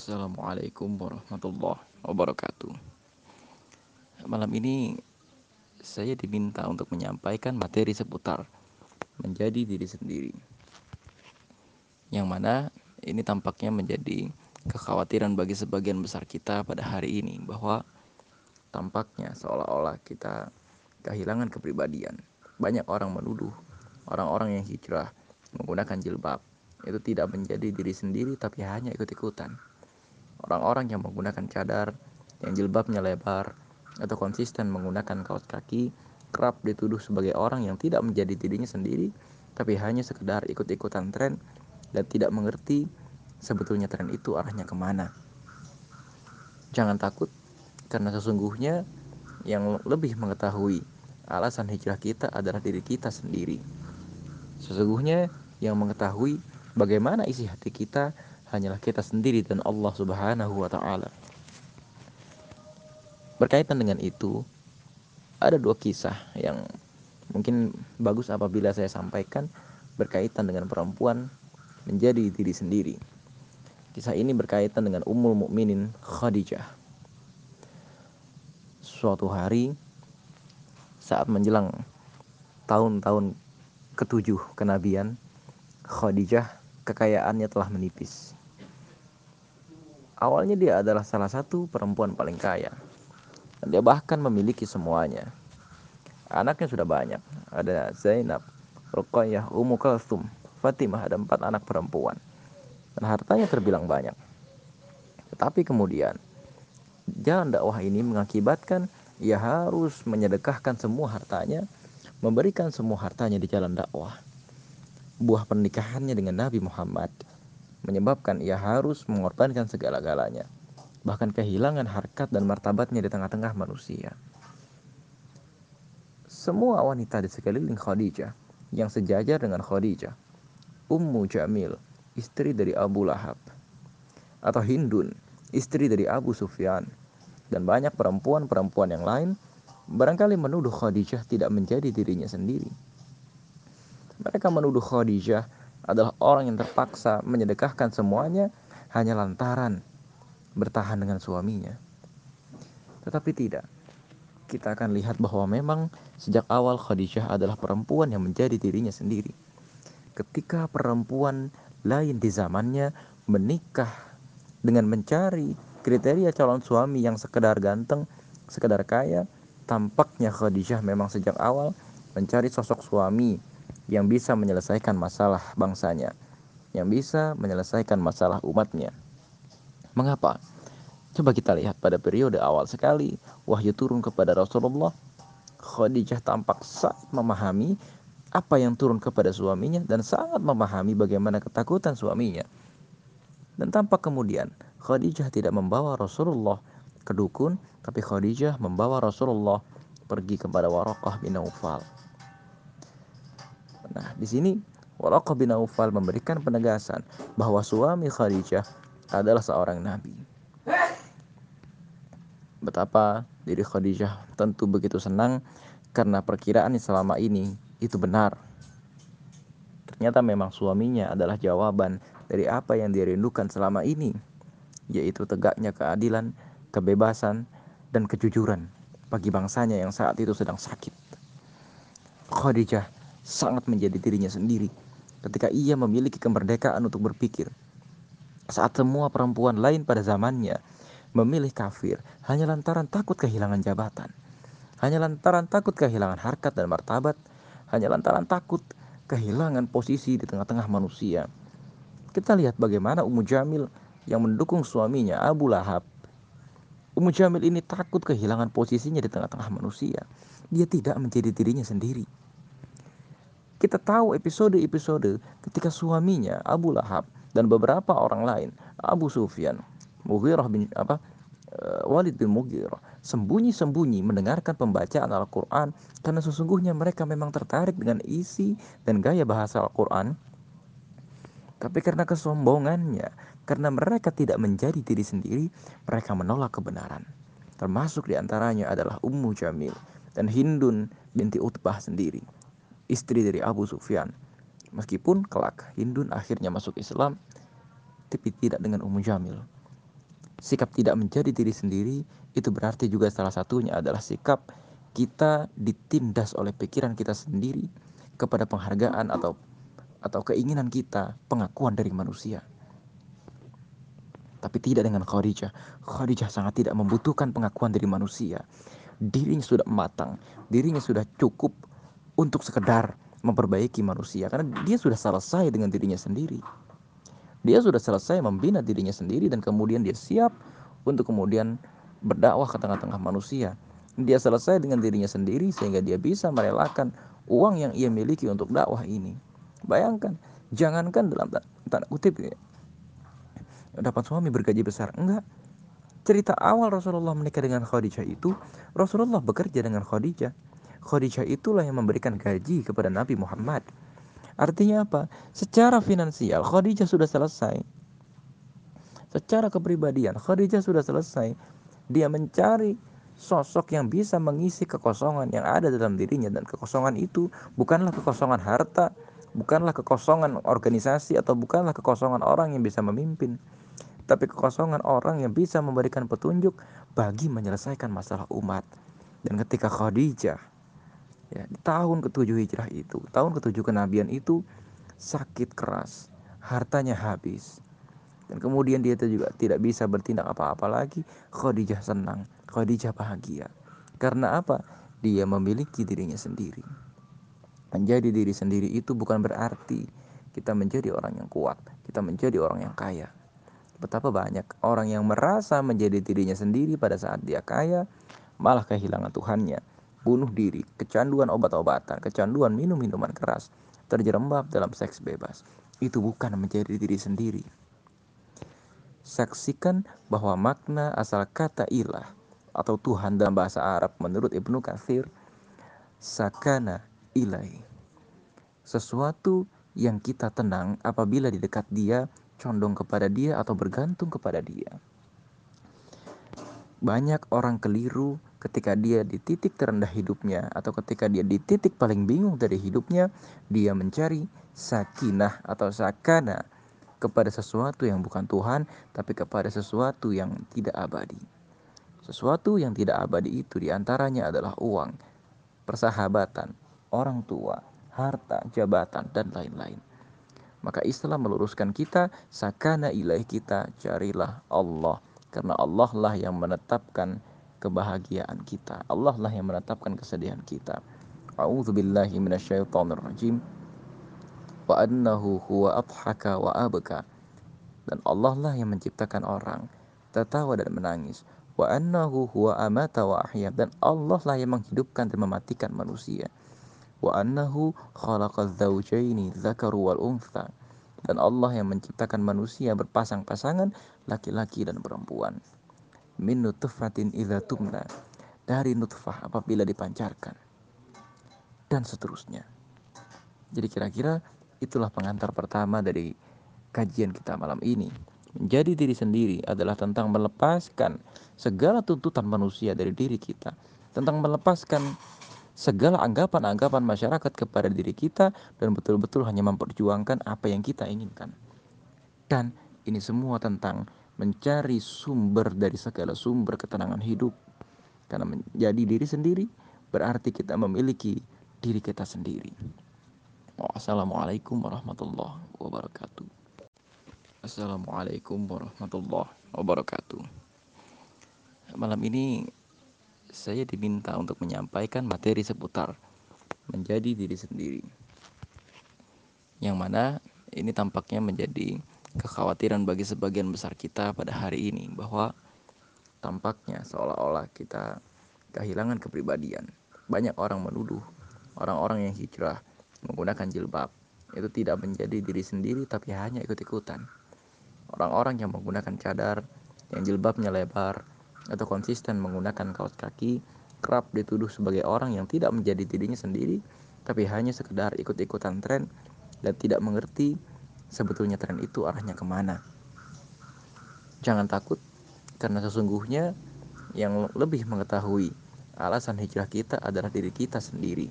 Assalamualaikum warahmatullahi wabarakatuh. Malam ini saya diminta untuk menyampaikan materi seputar menjadi diri sendiri. Yang mana ini tampaknya menjadi kekhawatiran bagi sebagian besar kita pada hari ini bahwa tampaknya seolah-olah kita kehilangan kepribadian. Banyak orang menuduh orang-orang yang hijrah menggunakan jilbab itu tidak menjadi diri sendiri tapi hanya ikut-ikutan. Orang-orang yang menggunakan cadar, yang jilbabnya lebar, atau konsisten menggunakan kaos kaki, kerap dituduh sebagai orang yang tidak menjadi dirinya sendiri, tapi hanya sekedar ikut-ikutan tren dan tidak mengerti sebetulnya tren itu arahnya ke mana. Jangan takut, karena sesungguhnya yang lebih mengetahui alasan hijrah kita adalah diri kita sendiri. Sesungguhnya yang mengetahui bagaimana isi hati kita hanyalah kita sendiri dan Allah Subhanahu wa taala. Berkaitan dengan itu, ada dua kisah yang mungkin bagus apabila saya sampaikan berkaitan dengan perempuan menjadi diri sendiri. Kisah ini berkaitan dengan Ummul Mukminin Khadijah. Suatu hari saat menjelang tahun-tahun ketujuh kenabian, Khadijah kekayaannya telah menipis. Awalnya dia adalah salah satu perempuan paling kaya. Dia bahkan memiliki semuanya. Anaknya sudah banyak. Ada Zainab, Ruqayyah, Ummu Kalsum, Fatimah, ada empat anak perempuan. Dan hartanya terbilang banyak. Tetapi kemudian, jalan dakwah ini mengakibatkan ia harus menyedekahkan semua hartanya, memberikan semua hartanya di jalan dakwah. Buah pernikahannya dengan Nabi Muhammad menyebabkan ia harus mengorbankan segala-galanya, bahkan kehilangan harkat dan martabatnya di tengah-tengah manusia. Semua wanita di sekeliling Khadijah yang sejajar dengan Khadijah, Ummu Jamil, istri dari Abu Lahab, atau Hindun, istri dari Abu Sufyan, dan banyak perempuan-perempuan yang lain barangkali menuduh Khadijah tidak menjadi dirinya sendiri. Mereka menuduh Khadijah adalah orang yang terpaksa menyedekahkan semuanya hanya lantaran bertahan dengan suaminya. Tetapi tidak. Kita akan lihat bahwa memang sejak awal Khadijah adalah perempuan yang menjadi dirinya sendiri. Ketika perempuan lain di zamannya menikah dengan mencari kriteria calon suami yang sekedar ganteng, sekedar kaya, tampaknya Khadijah memang sejak awal mencari sosok suami yang bisa menyelesaikan masalah bangsanya, yang bisa menyelesaikan masalah umatnya. Mengapa? Coba kita lihat pada periode awal sekali wahyu turun kepada Rasulullah. Khadijah tampak sangat memahami apa yang turun kepada suaminya dan sangat memahami bagaimana ketakutan suaminya. Dan tampak kemudian Khadijah tidak membawa Rasulullah ke dukun, tapi Khadijah membawa Rasulullah pergi kepada Waraqah bin Aufal. Nah, di sini Waraqah bin Aufal memberikan penegasan bahwa suami Khadijah adalah seorang nabi. Betapa diri Khadijah tentu begitu senang karena perkiraan selama ini itu benar. Ternyata memang suaminya adalah jawaban dari apa yang dia rindukan selama ini, yaitu tegaknya keadilan, kebebasan, dan kejujuran bagi bangsanya yang saat itu sedang sakit. Khadijah sangat menjadi dirinya sendiri ketika ia memiliki kemerdekaan untuk berpikir. Saat semua perempuan lain pada zamannya memilih kafir hanya lantaran takut kehilangan jabatan, hanya lantaran takut kehilangan harkat dan martabat, hanya lantaran takut kehilangan posisi di tengah-tengah manusia. Kita lihat bagaimana Ummu Jamil yang mendukung suaminya Abu Lahab. Ummu Jamil ini takut kehilangan posisinya di tengah-tengah manusia. Dia tidak menjadi dirinya sendiri. Kita tahu episode-episode ketika suaminya Abu Lahab dan beberapa orang lain, Abu Sufyan, Mughirah bin apa eh, Walid bin Mughirah sembunyi-sembunyi mendengarkan pembacaan Al-Qur'an karena sesungguhnya mereka memang tertarik dengan isi dan gaya bahasa Al-Qur'an. Tapi karena kesombongannya, karena mereka tidak menjadi diri sendiri, mereka menolak kebenaran. Termasuk di antaranya adalah Ummu Jamil dan Hindun binti Utbah sendiri istri dari Abu Sufyan. Meskipun kelak Hindun akhirnya masuk Islam, tapi tidak dengan Ummu Jamil. sikap tidak menjadi diri sendiri itu berarti juga salah satunya adalah sikap kita ditindas oleh pikiran kita sendiri kepada penghargaan atau atau keinginan kita pengakuan dari manusia. Tapi tidak dengan Khadijah. Khadijah sangat tidak membutuhkan pengakuan dari manusia. Dirinya sudah matang, dirinya sudah cukup untuk sekedar memperbaiki manusia karena dia sudah selesai dengan dirinya sendiri. Dia sudah selesai membina dirinya sendiri dan kemudian dia siap untuk kemudian berdakwah ke tengah-tengah manusia. Dia selesai dengan dirinya sendiri sehingga dia bisa merelakan uang yang ia miliki untuk dakwah ini. Bayangkan, jangankan dalam tanda kutip ya, dapat suami bergaji besar. Enggak. Cerita awal Rasulullah menikah dengan Khadijah itu, Rasulullah bekerja dengan Khadijah. Khadijah itulah yang memberikan gaji kepada Nabi Muhammad. Artinya apa? Secara finansial Khadijah sudah selesai. Secara kepribadian Khadijah sudah selesai. Dia mencari sosok yang bisa mengisi kekosongan yang ada dalam dirinya dan kekosongan itu bukanlah kekosongan harta, bukanlah kekosongan organisasi atau bukanlah kekosongan orang yang bisa memimpin, tapi kekosongan orang yang bisa memberikan petunjuk bagi menyelesaikan masalah umat. Dan ketika Khadijah ya tahun ketujuh hijrah itu tahun ketujuh kenabian itu sakit keras hartanya habis. Dan kemudian dia juga tidak bisa bertindak apa-apa lagi. Khadijah senang Khadijah bahagia. Karena apa? Dia memiliki dirinya sendiri. Menjadi diri sendiri itu bukan berarti kita menjadi orang yang kuat kita menjadi orang yang kaya. Betapa banyak orang yang merasa menjadi dirinya sendiri pada saat dia kaya malah kehilangan Tuhannya bunuh diri, kecanduan obat-obatan, kecanduan minum-minuman keras, terjerembab dalam seks bebas. Itu bukan menjadi diri sendiri. Saksikan bahwa makna asal kata ilah atau Tuhan dalam bahasa Arab menurut Ibnu Katsir sakana ilahi. Sesuatu yang kita tenang apabila di dekat dia, condong kepada dia atau bergantung kepada dia. Banyak orang keliru ketika dia di titik terendah hidupnya atau ketika dia di titik paling bingung dari hidupnya, dia mencari sakinah atau sakana kepada sesuatu yang bukan Tuhan, tapi kepada sesuatu yang tidak abadi. Sesuatu yang tidak abadi itu di antaranya adalah uang, persahabatan, orang tua, harta, jabatan, dan lain-lain. Maka Islam meluruskan kita, sakana ilaih kita, carilah Allah karena Allah lah yang menetapkan kebahagiaan kita. Allah lah yang menetapkan kesedihan kita. A'udzu billahi minasyaitonir rajim. Wa annahu huwa adhaka wa abka. Dan Allah lah yang menciptakan orang tertawa dan menangis. Wa annahu huwa amata wa ahya. Dan Allah lah yang menghidupkan dan mematikan manusia. Wa annahu khalaqa dzaujaini dzakaru wal untha dan Allah yang menciptakan manusia berpasang-pasangan laki-laki dan perempuan. Min nutfatin idza tumna dari nutfah apabila dipancarkan dan seterusnya. Jadi kira-kira itulah pengantar pertama dari kajian kita malam ini. Menjadi diri sendiri adalah tentang melepaskan segala tuntutan manusia dari diri kita, tentang melepaskan segala anggapan-anggapan masyarakat kepada diri kita dan betul-betul hanya memperjuangkan apa yang kita inginkan. Dan ini semua tentang mencari sumber dari segala sumber ketenangan hidup. Karena menjadi diri sendiri berarti kita memiliki diri kita sendiri. Wassalamualaikum warahmatullahi wabarakatuh. Assalamualaikum warahmatullahi wabarakatuh. Malam ini saya diminta untuk menyampaikan materi seputar menjadi diri sendiri. Yang mana ini tampaknya menjadi kekhawatiran bagi sebagian besar kita pada hari ini bahwa tampaknya seolah-olah kita kehilangan kepribadian. Banyak orang menuduh orang-orang yang hijrah menggunakan jilbab itu tidak menjadi diri sendiri tapi hanya ikut-ikutan. Orang-orang yang menggunakan cadar yang jilbabnya lebar atau konsisten menggunakan kaos kaki kerap dituduh sebagai orang yang tidak menjadi dirinya sendiri tapi hanya sekedar ikut-ikutan tren dan tidak mengerti sebetulnya tren itu arahnya ke mana. Jangan takut karena sesungguhnya yang lebih mengetahui alasan hijrah kita adalah diri kita sendiri.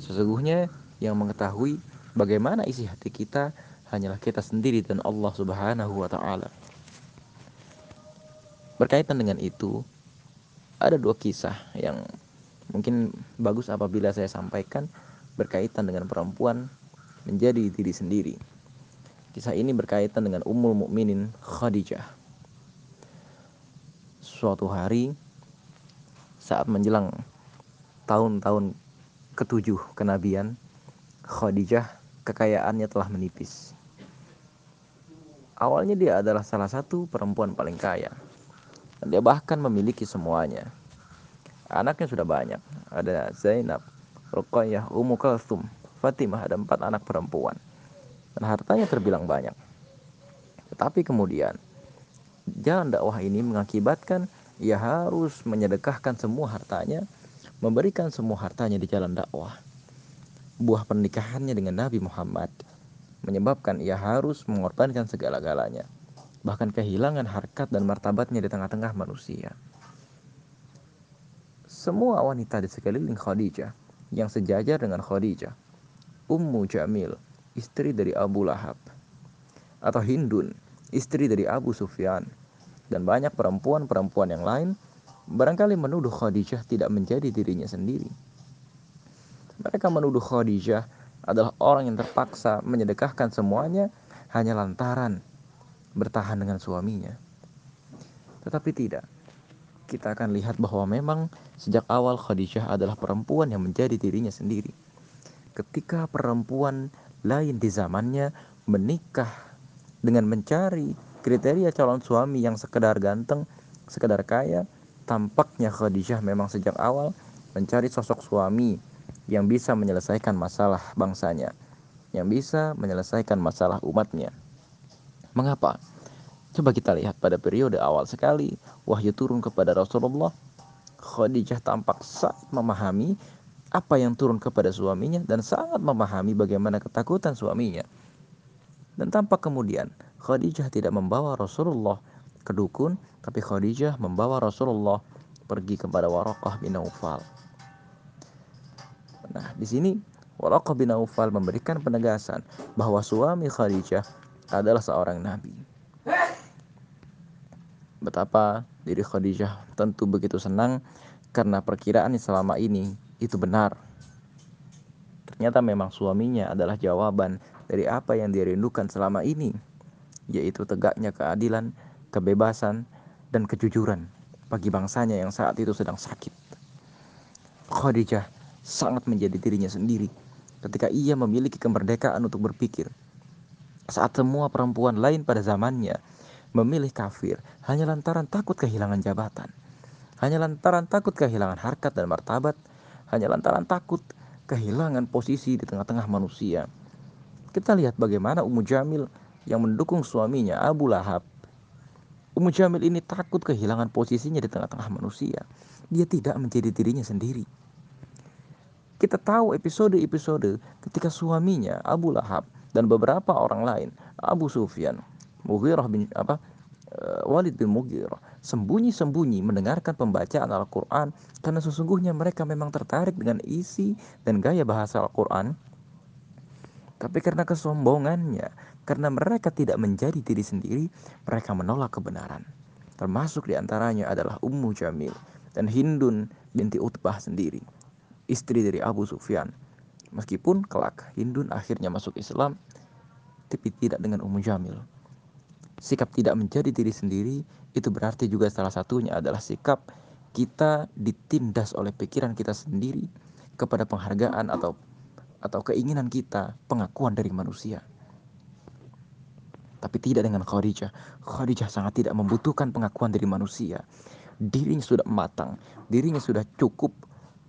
Sesungguhnya yang mengetahui bagaimana isi hati kita hanyalah kita sendiri dan Allah Subhanahu wa taala. Berkaitan dengan itu, ada dua kisah yang mungkin bagus apabila saya sampaikan berkaitan dengan perempuan menjadi diri sendiri. Kisah ini berkaitan dengan Ummul Mukminin Khadijah. Suatu hari saat menjelang tahun-tahun ketujuh kenabian, Khadijah kekayaannya telah menipis. Awalnya dia adalah salah satu perempuan paling kaya. Dia bahkan memiliki semuanya. Anaknya sudah banyak. Ada Zainab, Ruqayyah, Ummu Kalthum, Fatimah, ada empat anak perempuan. Dan hartanya terbilang banyak. Tetapi kemudian, jalan dakwah ini mengakibatkan ia harus menyedekahkan semua hartanya memberikan semua hartanya di jalan dakwah. Buah pernikahannya dengan Nabi Muhammad menyebabkan ia harus mengorbankan segala-galanya, bahkan kehilangan harkat dan martabatnya di tengah-tengah manusia. Semua wanita di sekeliling Khadijah yang sejajar dengan Khadijah, Ummu Jamil, istri dari Abu Lahab, atau Hindun, istri dari Abu Sufyan, dan banyak perempuan-perempuan yang lain barangkali menuduh Khadijah tidak menjadi dirinya sendiri. Mereka menuduh Khadijah adalah orang yang terpaksa menyedekahkan semuanya hanya lantaran bertahan dengan suaminya. Tetapi tidak. Kita akan lihat bahwa memang sejak awal Khadijah adalah perempuan yang menjadi dirinya sendiri. Ketika perempuan lain di zamannya menikah dengan mencari kriteria calon suami yang sekedar ganteng, sekedar kaya, Tampaknya Khadijah memang sejak awal mencari sosok suami yang bisa menyelesaikan masalah bangsanya, yang bisa menyelesaikan masalah umatnya. Mengapa? Coba kita lihat pada periode awal sekali wahyu turun kepada Rasulullah. Khadijah tampak sangat memahami apa yang turun kepada suaminya dan sangat memahami bagaimana ketakutan suaminya. Dan tampak kemudian Khadijah tidak membawa Rasulullah ke dukun, tapi Khadijah membawa Rasulullah pergi kepada Waraqah bin Naufal. Nah, di sini Waraqah bin Naufal memberikan penegasan bahwa suami Khadijah adalah seorang nabi. Betapa diri Khadijah tentu begitu senang karena perkiraan selama ini itu benar. Ternyata memang suaminya adalah jawaban dari apa yang dia rindukan selama ini, yaitu tegaknya keadilan kebebasan, dan kejujuran bagi bangsanya yang saat itu sedang sakit. Khadijah sangat menjadi dirinya sendiri ketika ia memiliki kemerdekaan untuk berpikir. Saat semua perempuan lain pada zamannya memilih kafir hanya lantaran takut kehilangan jabatan, hanya lantaran takut kehilangan harkat dan martabat, hanya lantaran takut kehilangan posisi di tengah-tengah manusia. Kita lihat bagaimana Ummu Jamil yang mendukung suaminya Abu Lahab Ummu Jamil ini takut kehilangan posisinya di tengah-tengah manusia. Dia tidak menjadi dirinya sendiri. Kita tahu episode-episode ketika suaminya Abu Lahab dan beberapa orang lain, Abu Sufyan, Mughirah bin apa eh, Walid bin Mughirah sembunyi-sembunyi mendengarkan pembacaan Al-Qur'an karena sesungguhnya mereka memang tertarik dengan isi dan gaya bahasa Al-Qur'an. Tapi karena kesombongannya, karena mereka tidak menjadi diri sendiri, mereka menolak kebenaran. Termasuk di antaranya adalah Ummu Jamil dan Hindun binti Utbah sendiri, istri dari Abu Sufyan. Meskipun kelak Hindun akhirnya masuk Islam, tapi tidak dengan Ummu Jamil. Sikap tidak menjadi diri sendiri itu berarti juga salah satunya adalah sikap kita ditindas oleh pikiran kita sendiri kepada penghargaan atau atau keinginan kita pengakuan dari manusia. Tapi tidak dengan Khadijah. Khadijah sangat tidak membutuhkan pengakuan dari manusia. Dirinya sudah matang, dirinya sudah cukup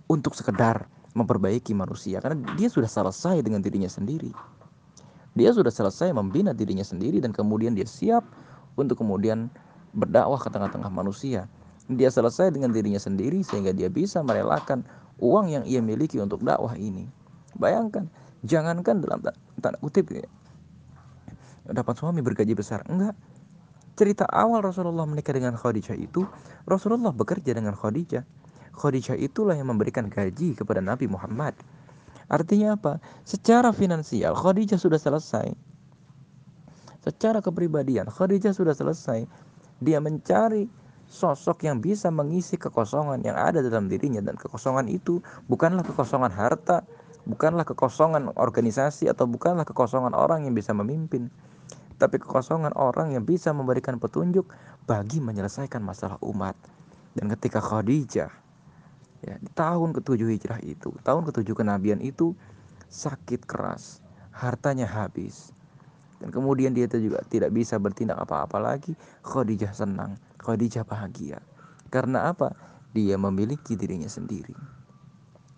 untuk sekedar memperbaiki manusia karena dia sudah selesai dengan dirinya sendiri. Dia sudah selesai membina dirinya sendiri dan kemudian dia siap untuk kemudian berdakwah ke tengah-tengah manusia. Dia selesai dengan dirinya sendiri sehingga dia bisa merelakan uang yang ia miliki untuk dakwah ini. Bayangkan, jangankan dalam tanda kutip ya, dapat suami bergaji besar. Enggak. Cerita awal Rasulullah menikah dengan Khadijah itu, Rasulullah bekerja dengan Khadijah. Khadijah itulah yang memberikan gaji kepada Nabi Muhammad. Artinya apa? Secara finansial Khadijah sudah selesai. Secara kepribadian Khadijah sudah selesai. Dia mencari sosok yang bisa mengisi kekosongan yang ada dalam dirinya dan kekosongan itu bukanlah kekosongan harta, bukanlah kekosongan organisasi atau bukanlah kekosongan orang yang bisa memimpin, tapi kekosongan orang yang bisa memberikan petunjuk bagi menyelesaikan masalah umat. Dan ketika Khadijah ya di tahun ketujuh hijrah itu, tahun ketujuh kenabian itu sakit keras, hartanya habis. Dan kemudian dia juga tidak bisa bertindak apa-apa lagi. Khadijah senang Khadijah bahagia. Karena apa? Dia memiliki dirinya sendiri.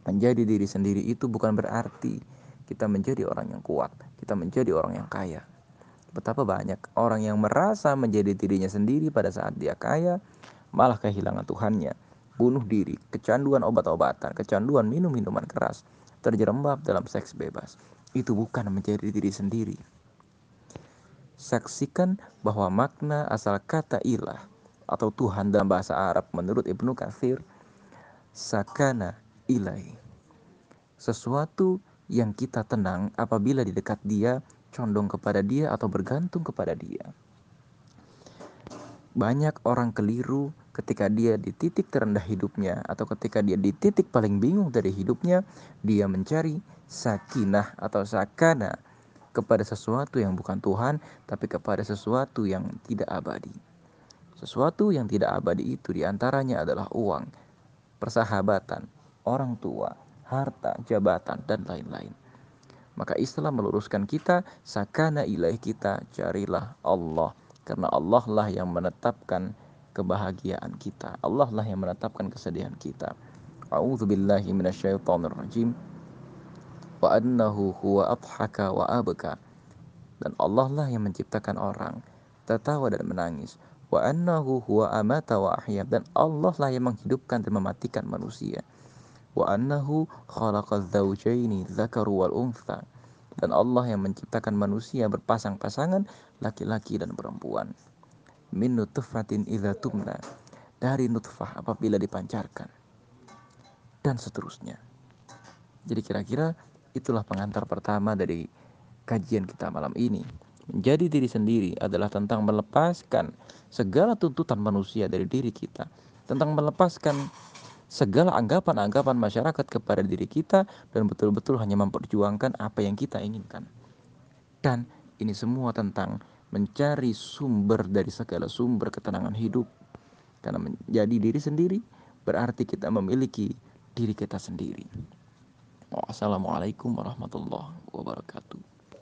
Menjadi diri sendiri itu bukan berarti kita menjadi orang yang kuat, kita menjadi orang yang kaya. Betapa banyak orang yang merasa menjadi dirinya sendiri pada saat dia kaya, malah kehilangan Tuhannya, bunuh diri, kecanduan obat-obatan, kecanduan minum minuman keras, terjerembab dalam seks bebas. Itu bukan menjadi diri sendiri. Saksikan bahwa makna asal kata ilah atau Tuhan dalam bahasa Arab menurut Ibnu Katsir sakana ilai sesuatu yang kita tenang apabila di dekat dia condong kepada dia atau bergantung kepada dia banyak orang keliru ketika dia di titik terendah hidupnya atau ketika dia di titik paling bingung dari hidupnya dia mencari sakinah atau sakana kepada sesuatu yang bukan Tuhan tapi kepada sesuatu yang tidak abadi. Sesuatu yang tidak abadi itu di antaranya adalah uang, persahabatan, orang tua, harta, jabatan, dan lain-lain. Maka Islam meluruskan kita, sakana ilaih kita, carilah Allah. Karena Allah lah yang menetapkan kebahagiaan kita. Allah lah yang menetapkan kesedihan kita. A'udzu billahi minasyaitonir rajim. Wa annahu huwa adhaka wa abka. Dan Allah lah yang menciptakan orang tertawa dan menangis wa annahu huwa amata wa ahya dan Allah lah yang menghidupkan dan mematikan manusia wa annahu khalaqa dzaujaini dzakaru wal untha dan Allah yang menciptakan manusia berpasang-pasangan laki-laki dan perempuan min nutfatin idza tumna. Dari nutfah apabila dipancarkan. Dan seterusnya. Jadi kira-kira itulah pengantar pertama dari kajian kita malam ini. Menjadi diri sendiri adalah tentang melepaskan segala tuntutan manusia dari diri kita, tentang melepaskan segala anggapan-anggapan masyarakat kepada diri kita dan betul-betul hanya memperjuangkan apa yang kita inginkan. Dan ini semua tentang mencari sumber dari segala sumber ketenangan hidup. Karena menjadi diri sendiri berarti kita memiliki diri kita sendiri. Wassalamualaikum warahmatullahi wabarakatuh.